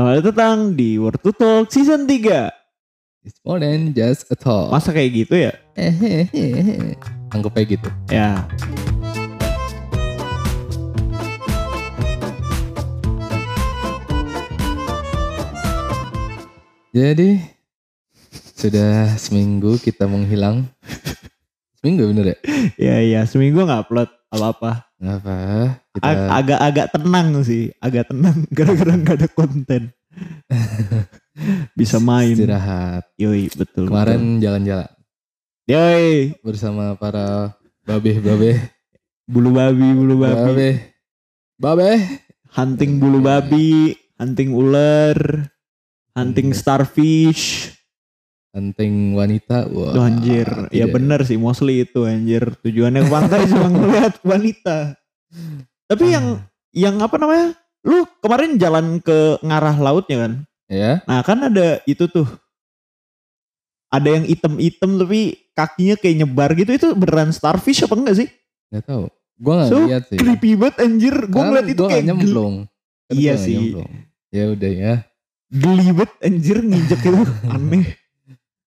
Selamat datang di Word to Talk Season 3. It's more than just a talk. Masa kayak gitu ya? Hehehe. Anggap aja gitu. Ya. Jadi sudah seminggu kita menghilang. seminggu bener ya? Ya ya, seminggu nggak upload apa-apa. Apa. Kita Ag- Agak-agak tenang sih, agak tenang gara-gara nggak ada konten. Bisa main. istirahat. Yoi, betul. Kemarin jalan-jalan. Yoi, bersama para babe-babe. bulu babi, bulu babi. Babe. Babe. Hunting bulu babi, hunting ular, hunting Hmm. starfish. Hunting wanita. Wah, Tuh anjir, ya bener sih mostly itu anjir. Tujuannya ke pantai cuma ngeliat wanita. Tapi yang Ah. yang apa namanya? Lu kemarin jalan ke ngarah lautnya kan? Ya. Nah kan ada itu tuh. Ada yang item-item tapi kakinya kayak nyebar gitu. Itu beneran starfish apa enggak sih? Nggak tahu. Gua nggak So, lihat sih. Creepy banget anjir. Gue Kan ngeliat itu gua kayak nyemplung. Kan Iya gua sih. nyemplung. Ya udah ya. geli banget anjir nginjek itu. Aneh.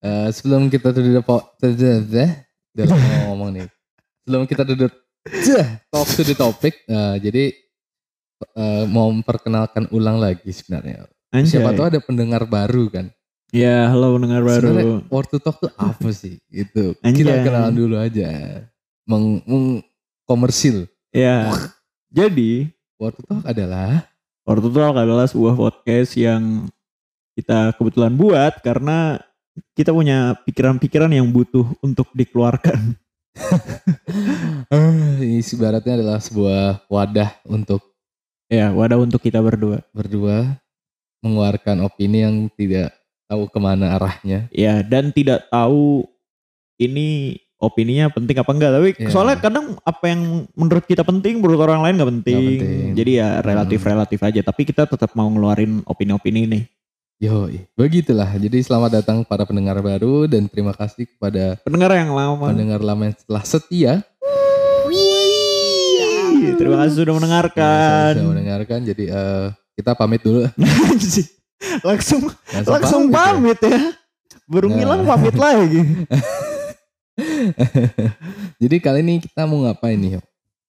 Eh, sebelum kita duduk udah lama ngomong nih. Sebelum kita duduk talk to the topic. eh, jadi eh, mau memperkenalkan ulang lagi sebenarnya. Anjay. Siapa tahu ada pendengar baru kan. Ya halo dengar baru. Sebenarnya Word to talk tuh apa sih? Gitu. Anjay. Kita kenalan dulu aja. Meng, meng- komersil. Ya. Jadi Word to talk adalah Orto Talk adalah sebuah podcast yang kita kebetulan buat karena kita punya pikiran-pikiran yang butuh untuk dikeluarkan. ini ibaratnya adalah sebuah wadah untuk Ya, wadah untuk kita berdua. berdua mengeluarkan opini yang tidak tahu ke mana arahnya. Ya, dan tidak tahu ini opininya penting apa enggak. Tapi Iya. soalnya kadang apa yang menurut kita penting, menurut orang lain nggak penting. Penting. Jadi ya relatif-relatif aja. Tapi kita tetap mau ngeluarin opini-opini nih. Yo, begitulah. Jadi selamat datang para pendengar baru dan terima kasih kepada Pendengar yang lama. pendengar lama yang telah setia Wih, Terima kasih sudah mendengarkan. yang sudah mendengarkan. Jadi eh, kita pamit dulu. langsung Langsung, langsung pamit pamit ya. Baru Nah. ngilang pamit lagi. ya. Jadi kali ini kita mau ngapain nih? Yo?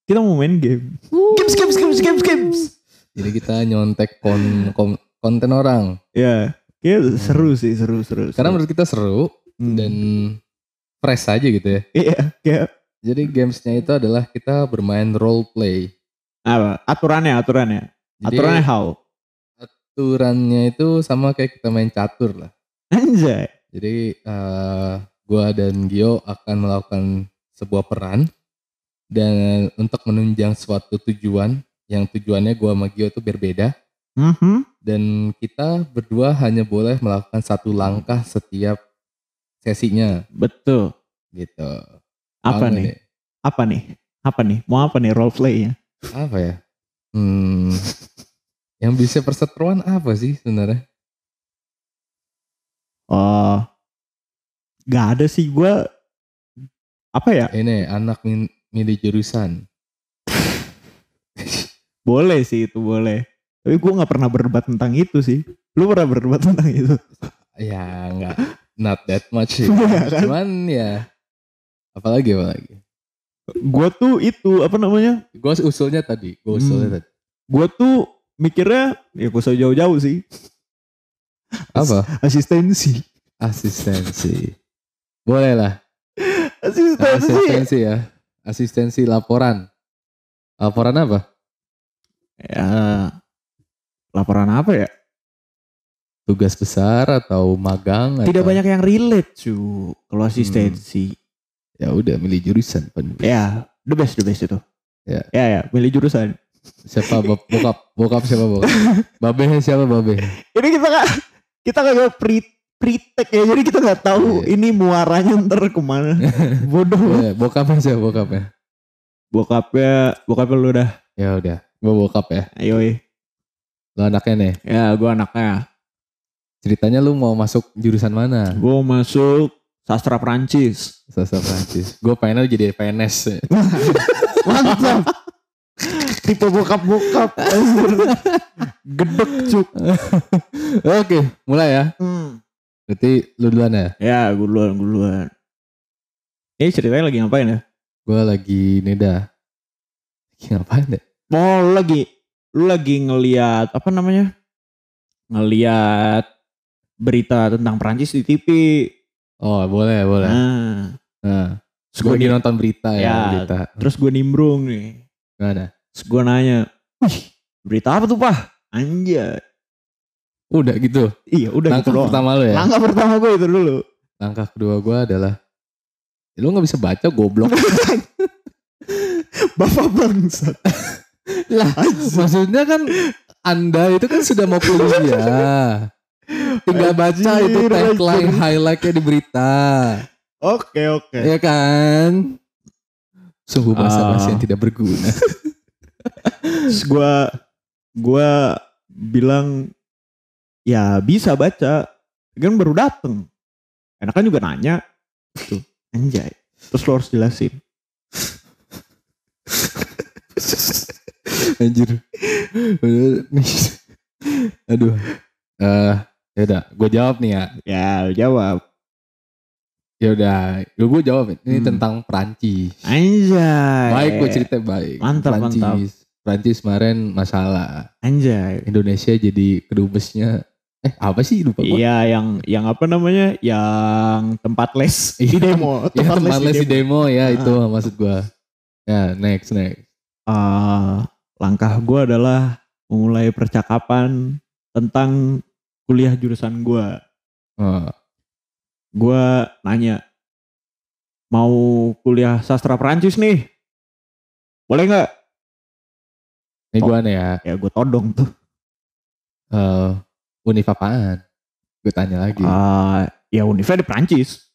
Kita mau main game. Games, games, games, games, games. Jadi kita nyontek kon, kon- konten orang. Ya, kayak seru sih, seru, seru. Karena seru. menurut kita seru Hmm. dan fresh aja gitu ya. iya, kayak Jadi gamesnya itu adalah kita bermain role play. apa? Aturannya, aturannya. Jadi Aturannya how? aturannya itu sama kayak kita main catur lah. Anjay. Jadi eh gua dan Gio akan melakukan sebuah peran dan untuk menunjang suatu tujuan yang tujuannya gua sama Gio itu berbeda Mhm. Dan kita berdua hanya boleh melakukan satu langkah setiap sesinya Betul. gitu. Apa Paham nih? Apa nih? Apa nih? Mau apa nih role play-nya? Apa ya? Hmm, yang bisa perseteruan apa sih sebenarnya? Oh. Gak ada sih gua apa ya? Ini anak min- milih jurusan. Boleh sih itu boleh. Tapi gua nggak pernah berdebat tentang itu sih. Lu pernah berdebat tentang itu? Ya enggak not that much sih. Iya kan? Cuman ya apalagi apalagi. Gua tuh itu apa namanya? Gue usulnya tadi, gue usulnya Hmm. tadi. Gua tuh mikirnya ya usah jauh-jauh sih. Apa? Asistensi. Asistensi. Boleh lah. Asistensi. Asistensi ya. Asistensi laporan. Laporan apa? Ya, laporan apa ya? Tugas besar atau magang? Tidak atau- banyak yang relate cu kalau asistensi. Ya udah milih jurusan. Pan. Ya, the best, the best itu. Ya. ya, ya, pilih jurusan. Siapa bok- bokap? Bokap siapa bokap? Babehnya siapa babeh? Ini kita gak, kita kagak pre pretek ya, jadi kita nggak tahu Iya. ini muaranya ntar ke mana. Bodoh. Ya, bokapnya siapa bokapnya? Bokapnya, bokapnya lu dah. Ya udah, gue bokap ya. Ayo, Lo anaknya nih. ya, gue anaknya. Ceritanya lu mau masuk jurusan mana? Gue masuk sastra Perancis. Sastra Prancis. Gue pengennya jadi PNS. Mantap. Tipe bokap-bokap. Gedek cuk. Oke, mulai ya. Hmm. Berarti lu duluan ya. Ya, gue duluan, gue duluan. Ini ceritanya lagi ngapain ya? Gue lagi nih dah. Lagi ngapain deh? Lu lagi lu lagi ngeliat apa namanya? Ngeliat berita tentang Perancis di TV. Oh boleh boleh. Nah, Nah, terus gue nonton berita ya, Ya. berita. terus gue nimbrung nih. Gimana? Terus gue nanya, Wih, berita apa tuh, Pak? Anjay. Udah gitu. Iya, udah Langkah gitu doang. pertama lu ya. Langkah pertama gue itu dulu. Langkah kedua gue adalah lu nggak bisa baca goblok Bapak bangsat. Lah maksudnya kan anda itu kan sudah mau kuliah. Tinggal baca itu tagline highlightnya di berita. Oke, oke. ya kan? Sungguh bahasa bahasa Ah. yang tidak berguna. Gue gue bilang ya bisa baca. Kan baru dateng. Enak kan juga nanya. Tuh anjay. Terus lo harus jelasin anjir. Aduh. Eh ya udah gue jawab nih ya. Ya jawab. Ya udah gue jawab ini Hmm. tentang Perancis. Anjay. Baik gue cerita baik. Mantap, Perancis. Perancis kemarin masalah. Anjay. Indonesia jadi kedubesnya. Eh apa sih? Lupa gue iya yang yang apa namanya? Yang tempat les di Iya, demo. Ya, tempat les di demo. ya Ah. itu maksud gua. Ya next next. Eh, langkah gue adalah memulai percakapan tentang kuliah jurusan gue Oh, gue nanya mau kuliah sastra Perancis nih boleh nggak ini Oh. gua nih ya. ya gue todong tuh eh univ apaan? Gue tanya lagi. Ah, ya Univnya di Perancis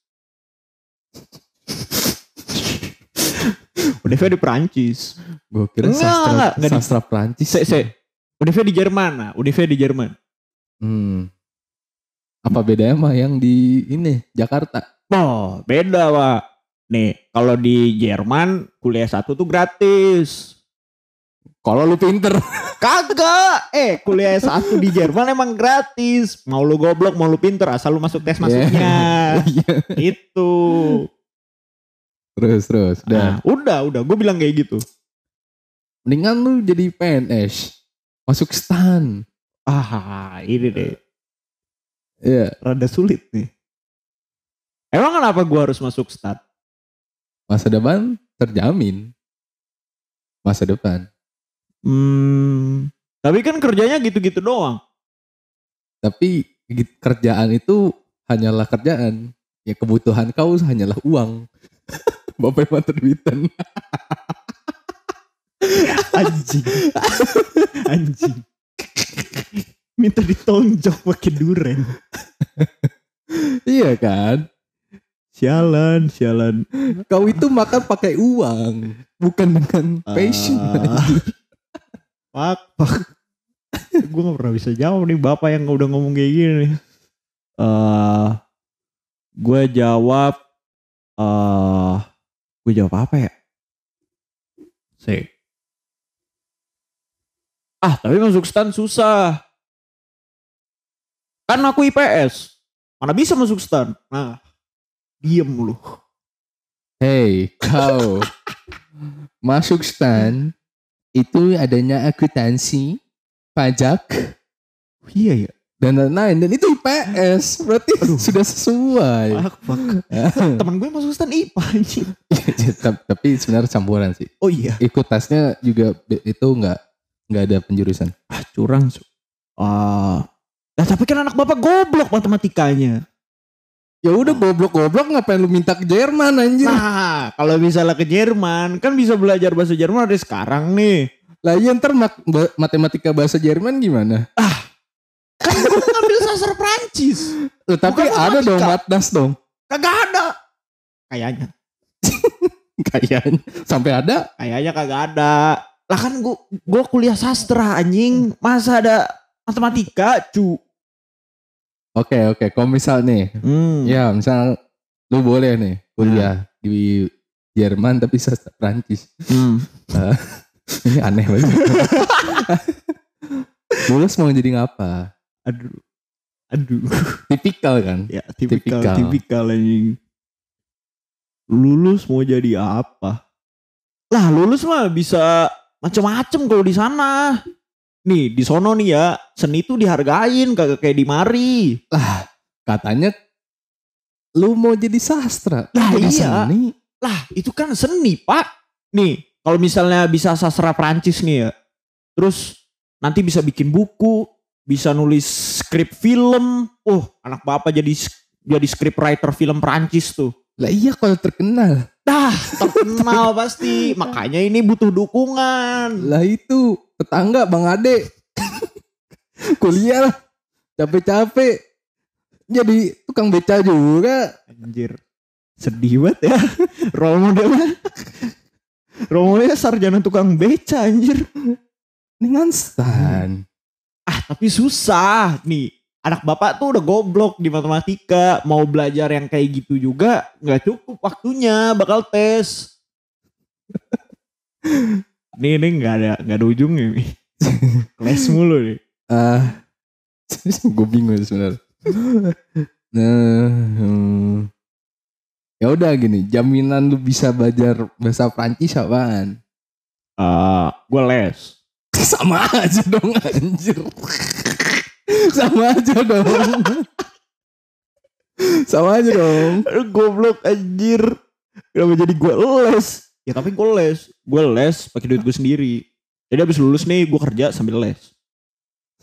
Univnya di Perancis Gue kira Enggak, sastra enggak, enggak di- sastra Prancis. se se Univnya di Jerman nah Univnya di Jerman Hmm. Apa bedanya sama yang di ini Jakarta? oh beda pak nih kalau di Jerman kuliah satu tuh gratis Kalau lu pinter. Kagak. Eh, kuliah S1 di Jerman emang gratis. Mau lu goblok, mau lu pinter, asal lu masuk tes masuknya. Iya. Itu. Terus terus. Udah. Nah, udah, udah. Gue bilang kayak gitu. Mendingan lu jadi PNS. Masuk stan. Ah, ini deh. Iya. Rada sulit nih. Emang kenapa gue harus masuk stat? Masa depan terjamin. Masa depan. Hmm, tapi kan kerjanya gitu-gitu doang. Tapi kerjaan itu hanyalah kerjaan. Ya kebutuhan kau hanyalah uang. Bapak emang terbitan. Anjing. Anjing. Minta ditonjok pakai duren. iya kan? Sialan, sialan. Kau itu makan pakai uang. Bukan dengan passion. Ah. Pak, pak. gue gak pernah bisa jawab nih bapak yang udah ngomong kayak gini nih. Eh, gue jawab, eh, gue jawab apa ya? Si. Ah, tapi masuk stan susah. Kan aku IPS. Mana bisa masuk stan? Nah, diem lu. Hei, kau. Masuk stan itu adanya akuntansi, pajak, Iya ya. Dan lain-lain. Dan itu IPS. Berarti sudah sesuai. Fuck, fuck. Temen gue masuk stan IPA. Tapi sebenarnya campuran sih. Oh iya. Ikut tesnya juga itu nggak nggak ada penjurusan. Ah, curang. Ah. Nah, tapi kan anak bapak goblok matematikanya. Ya udah goblok-goblok ngapain lu minta ke Jerman anjir? Nah, kalau misalnya ke Jerman, kan bisa belajar bahasa Jerman dari sekarang nih. Lah iya ntar matematika bahasa Jerman gimana? Kan gue ngambil sastra Prancis. Eh, tapi Bukan ada dong matdas dong. Kagak ada. Kayaknya. Kayaknya sampai ada. Kayaknya kagak ada. Lah kan gua kuliah sastra anjing. Masa ada matematika, cu. Oke oke. Kalau misal nih, Hmm. ya misal lu boleh nih kuliah di Jerman tapi sastra Prancis. Hmm. Ini aneh banget. Lulus mau jadi ngapa? Aduh. Aduh. Tipikal kan? Ya tipikal Tipikal. tipikal anjing. Lulus mau jadi apa? Lah lulus mah bisa macem-macem kalau di sana. Nih di sono nih ya seni tuh dihargain kagak kayak di mari. Katanya lu mau jadi sastra. Lah, iya. seni. Lah itu kan seni pak. Nih kalau misalnya bisa sastra Prancis nih ya. Terus nanti bisa bikin buku. Bisa nulis skrip film. Oh anak bapak jadi jadi scriptwriter film Prancis tuh. Lah iya kalau terkenal. Dah terkenal pasti. Makanya ini butuh dukungan. Lah itu tetangga Bang Ade. Kuliah lah. Capek-capek. Jadi tukang beca juga. Anjir. Sedih banget ya. Role modelnya. Role modelnya sarjana tukang beca anjir. Dengan stan. Ah tapi susah nih. Anak bapak tuh udah goblok di matematika. Mau belajar yang kayak gitu juga nggak cukup waktunya bakal tes. nih nih nggak ada nggak ada ujungnya nih. Les mulu nih. Ah, gue bingung sebenarnya. Nah, hmm. ya udah gini, jaminan lu bisa belajar bahasa Prancis apaan? Ah, gue les. Sama aja dong anjir. Sama aja dong. Sama aja dong. Goblok anjir. Kenapa jadi gue les? Ya tapi gue les. Gue les pakai duit gue sendiri. Jadi abis lulus nih gue kerja sambil les.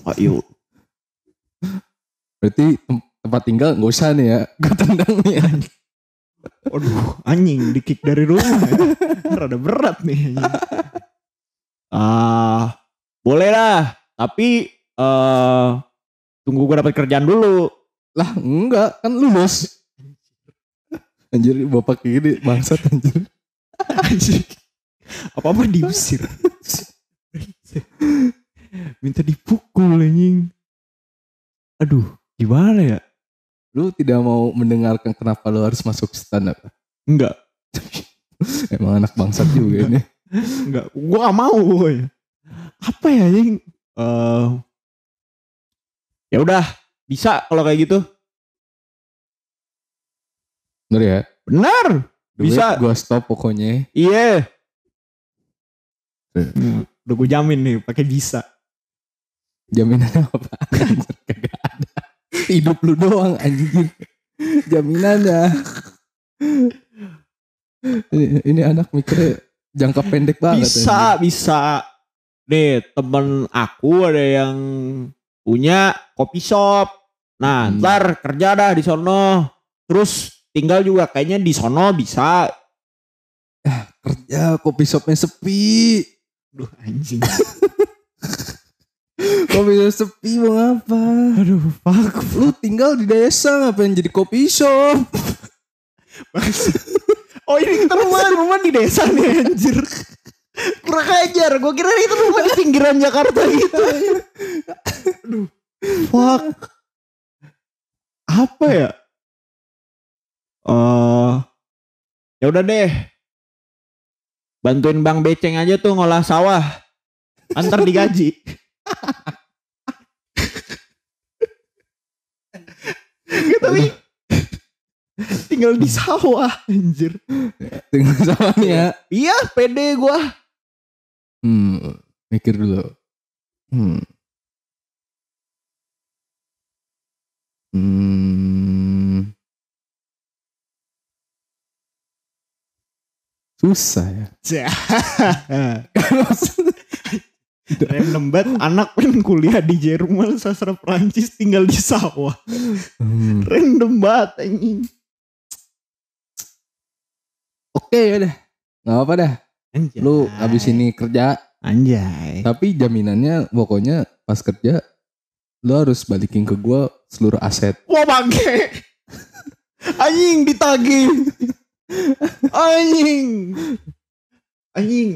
Ayo. Berarti tem- tempat tinggal gak usah nih ya. Gue tendang nih ya. Aduh anjing di kick dari rumah ya. Rada berat nih. anjing. Ah, boleh lah. Tapi eh tunggu gue dapat kerjaan dulu. Lah enggak, kan lulus. Anjir bapak kayak gini bangsat anjir. Anjing. Apa-apa diusir. Minta dipukul anjing. Aduh, gimana ya? Lu tidak mau mendengarkan kenapa lu harus masuk stand up. Enggak, Emang anak bangsat juga ini. enggak. Gua gak mau. woy. Apa ya anjing? Eh ya udah, bisa kalau kayak gitu. Bener ya? Benar. Bisa. Gue stop pokoknya. Iya. Udah gue jamin nih pakai bisa. Jaminannya apa? Kagak ada. Hidup lu doang anjir. Jaminannya. Ini, ini anak mikirnya jangka pendek banget. Bisa, bisa. Nih, temen aku ada yang punya kopi shop. Nah, Hmm. ntar kerja dah di sono. Terus tinggal juga kayaknya di sono bisa. Kerja kopi shopnya sepi. Duh, anjing. Kopi shop sepi mau apa? Aduh, fuck. Lu tinggal di desa ngapain jadi kopi shop? Oh ini kita rumah, rumah di desa nih anjir. Kurang ajar, gue kira itu rumah di pinggiran Jakarta gitu. Aduh, fuck. Apa ya? Eh, ya udah deh. Bantuin Bang Beceng aja tuh ngolah sawah. Antar digaji. Ya, tapi tinggal di sawah anjir. Tinggal sama nih ya. Iya, pede gua. Hmm, mikir dulu. Hmm. Hmm. Susah ya. Random banget anak pengen kuliah di Jerman sastra Prancis tinggal di sawah. Hmm. Random banget anjing. Oke udah. Gak apa dah. Anjay. Lu abis ini kerja. anjay. Tapi jaminannya pokoknya pas kerja. Lu harus balikin ke gua seluruh aset. Wah bangke. Anjing ditagih. Anjing. Anjing.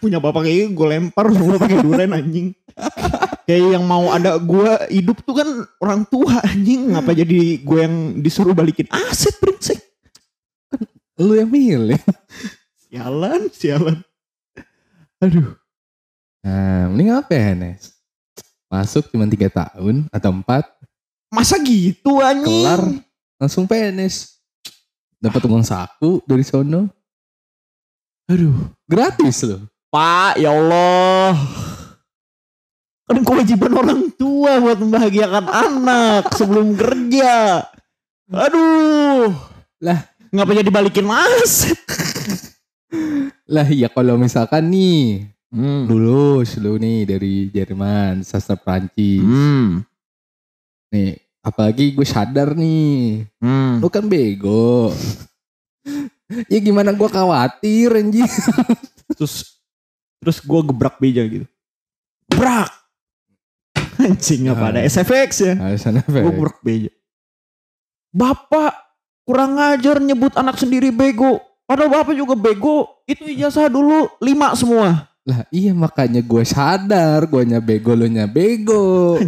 Punya bapak kayak gue lempar semua pakai duren anjing. Kayak yang mau ada gue hidup tuh kan orang tua anjing. Ngapa jadi gue yang disuruh balikin aset prinsip. Lu yang milih. Sialan, sialan. Aduh. Nah, mending apa ya Nes? Masuk cuma tiga tahun atau empat. Masa gitu anjing? kelar langsung PNS dapat uang saku dari sono Aduh. gratis loh Pak, ya Allah. Kan kewajiban orang tua buat membahagiakan anak sebelum kerja. Aduh. Lah. Ngapa jadi balikin mas? Lah ya kalau misalkan nih Hmm. lulus lu nih dari Jerman sastra Prancis Hmm. nih apalagi gue sadar nih Hmm. lu kan bego ya gimana gue khawatir anjing Terus terus gue gebrak beja gitu. Gebrak. Anjing apa ada Nah. SFX ya? apa Gue gebrak beja. Bapak kurang ngajar nyebut anak sendiri bego. Padahal bapak juga bego. Itu ijazah dulu lima semua. lah iya makanya gue sadar gue nya bego lu nya bego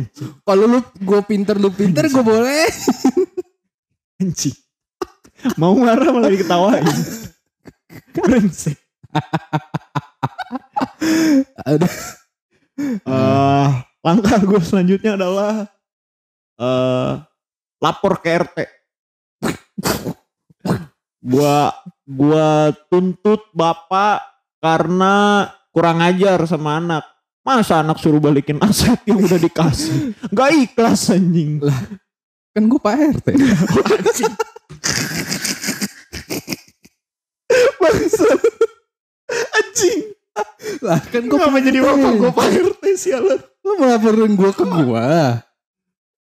kalau lu gue pinter lu pinter gue boleh Anjing. Mau marah malah diketawain. Brengsek. Ada. Eh, langkah gue selanjutnya adalah eh lapor ke RT. Gua gua tuntut bapak karena kurang ajar sama anak. Masa anak suruh balikin aset yang udah dikasih? Gak ikhlas anjing. kan gue pak RT Anjing. Bangsat. Anjing. lah kan gue Kenapa jadi bapak gue Pak RT sialan. lu melaporin gue ke gue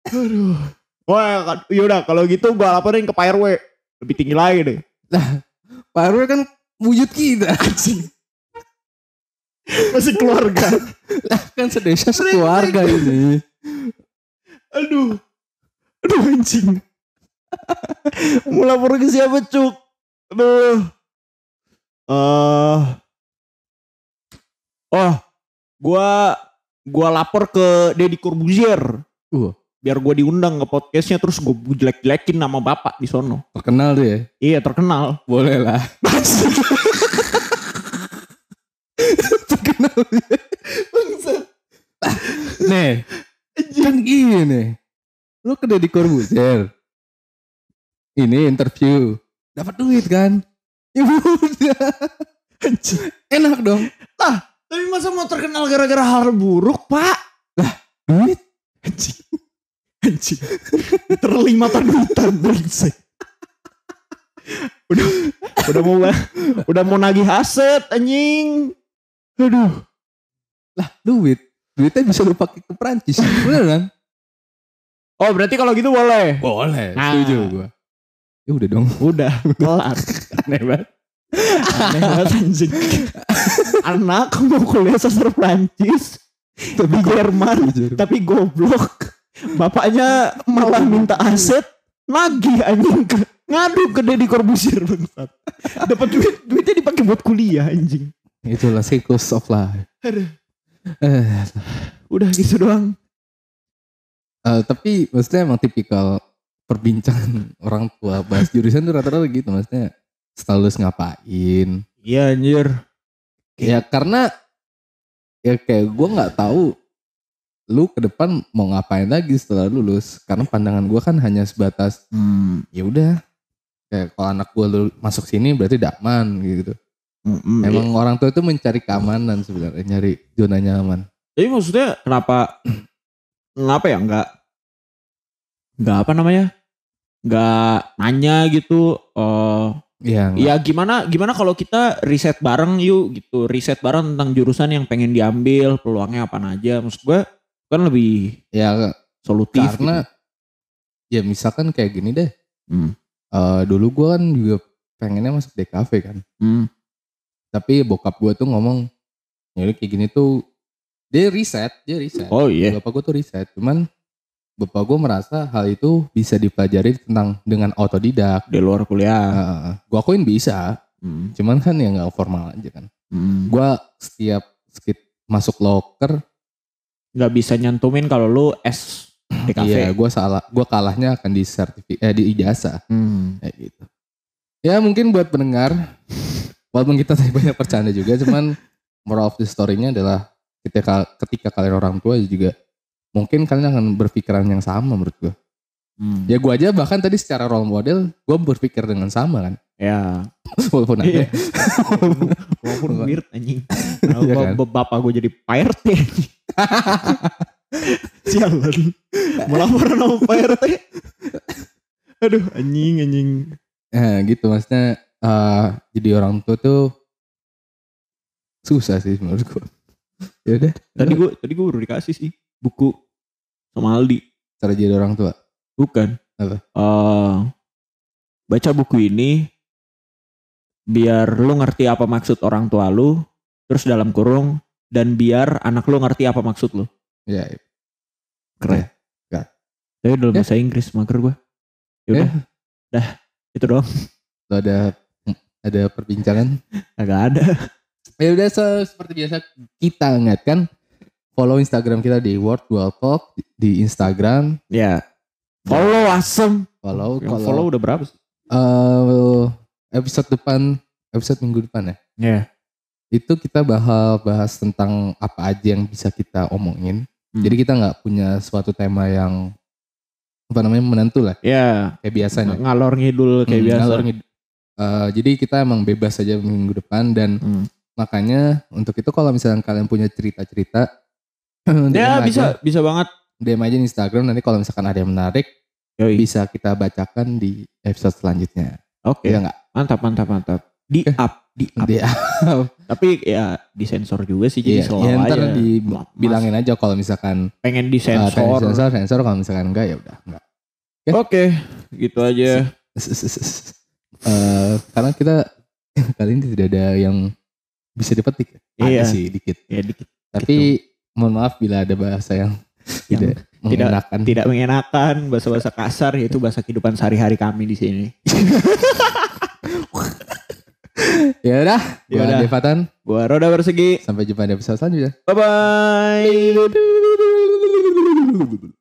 Aduh. Wah, kan- yaudah kalau gitu gue laporin ke Pak RW. Lebih tinggi lagi deh. Pak RW kan wujud kita. Masih keluarga. kan sedesa sekeluarga ini Aduh. Aduh anjing. Mau lapor ke siapa cuk? Aduh. Eh. oh, gua gua lapor ke Deddy Corbuzier. Uh. Biar gua diundang ke podcastnya terus gue jelek-jelekin nama bapak di sono. terkenal tuh ya? Iya terkenal. boleh lah. Terkenal nih. Kan gini lu ke Deddy Corbuzier. Ini interview. Dapat duit kan? Ya udah. Enak dong. Tapi masa mau terkenal gara-gara hal buruk, Pak? duit? Anjing. Anjing. Terlima brengsek. udah udah mau udah mau nagih aset anjing. Aduh. lah duit duitnya bisa lu pakai ke Prancis bener kan Oh, berarti kalau gitu boleh. boleh Nah. setuju gua ya udah dong Udah, kelar. aneh banget Aneh banget anjing. Anak mau kuliah sastra Prancis tapi Jerman, tapi goblok. Bapaknya malah minta aset, nagih anjing ke ngadu ke Deddy Corbuzier bangsat. Dapat duit, duitnya dipakai buat kuliah anjing. itulah cycles of life Aduh. eh, Udah gitu doang. Eh, tapi maksudnya emang tipikal perbincangan orang tua bahas jurusan tuh rata-rata gitu maksudnya lulus ngapain Iya anjir. ya karena ya kayak gue nggak tahu lu ke depan mau ngapain lagi setelah lulus? Karena pandangan gue kan hanya sebatas Hmm. ya udah. Kayak kalau anak gue masuk sini berarti udah aman gitu. Mm-mm. emang orang tua itu mencari keamanan sebenarnya nyari zona nyaman. Tapi maksudnya kenapa kenapa ya? Nggak nggak apa namanya? Nggak nanya gitu eh ya ya gimana gimana kalau kita riset bareng yuk gitu. Riset bareng tentang jurusan yang pengen diambil peluangnya apa aja. Maksud gue kan lebih ya solutif karena gitu. ya misalkan kayak gini deh. Hmm. Eh, dulu gue kan juga pengennya masuk DKV kan. Hmm. tapi bokap gue tuh ngomong ya kayak gini tuh. Dia riset dia riset oh iya. Bapak gue tuh riset cuman bapak gue merasa hal itu bisa dipelajari tentang dengan otodidak. Di luar kuliah. Uh, gue akuin bisa. Hmm. cuman kan ya nggak formal aja kan. Hmm. gue setiap skit masuk loker nggak bisa nyantumin kalau lu S DKV iya gue salah gue kalahnya akan di sertifikat eh, di ijazah Hmm. kayak gitu ya mungkin buat pendengar walaupun kita tadi banyak bercanda juga cuman moral of the story-nya adalah ketika ketika kalian orang tua juga mungkin kalian akan berpikiran yang sama menurut gue Hmm. Ya gue aja bahkan tadi secara role model gue berpikir dengan sama kan. Ya. Walaupun ada. Iya. Walaupun weird anjing. Nah, kan? bapak gue jadi Pak RT. anjing. Sialan. Melapor sama Pak RT. Aduh anjing anjing. Nah, gitu maksudnya eh, jadi orang tua tuh susah sih menurut gue. ya udah, Tadi gue tadi gue baru dikasih sih buku sama Aldi. cara jadi orang tua. Bukan. Apa? Eh, baca buku ini biar lu ngerti apa maksud orang tua lu, terus dalam kurung dan biar anak lu ngerti apa maksud lu. Ya, Keren. Ya. Tapi dalam Ya. bahasa Inggris maker gue. Ya udah, dah itu doang. lo ada ada perbincangan. Agak ada. Ya udah se- seperti biasa kita ingatkan follow Instagram kita di World Dual Talk di, Instagram. Ya. Follow asem. Follow Yang follow udah berapa sih? eh, episode depan episode minggu depan ya. Ya. Itu kita bahas bahas tentang apa aja yang bisa kita omongin. Hmm. Jadi kita nggak punya suatu tema yang apa namanya menentu lah Ya. kayak biasanya. Ngalor ngidul kayak Hmm, biasa. ngalor ngid- Eh, jadi kita emang bebas aja minggu depan dan Hmm. makanya untuk itu kalau misalnya kalian punya cerita-cerita Ya aja, bisa bisa banget. DM aja di Instagram nanti kalau misalkan ada yang menarik Yoi. bisa kita bacakan di episode selanjutnya. Oke. Iya nggak? Mantap mantap mantap. Di Oke. up, di up. Di, Tapi ya disensor juga sih jadi iya, selalu ya, ntar aja. dibilangin aja kalau misalkan pengen uh, disensor. sensor sensor kalau misalkan enggak ya udah enggak. Oke, gitu aja. Eh, karena kita kali ini tidak ada yang bisa dipetik. Iya. Ada sih dikit. Ya dikit Tapi mohon maaf bila ada bahasa yang Yang tidak mengenakan. tidak mengenakan bahasa-bahasa kasar yaitu bahasa kehidupan sehari-hari kami di sini. Ya udah, Ya gua udah. Devatan. Gua Roda Bersegi. Sampai jumpa di episode selanjutnya. Bye bye.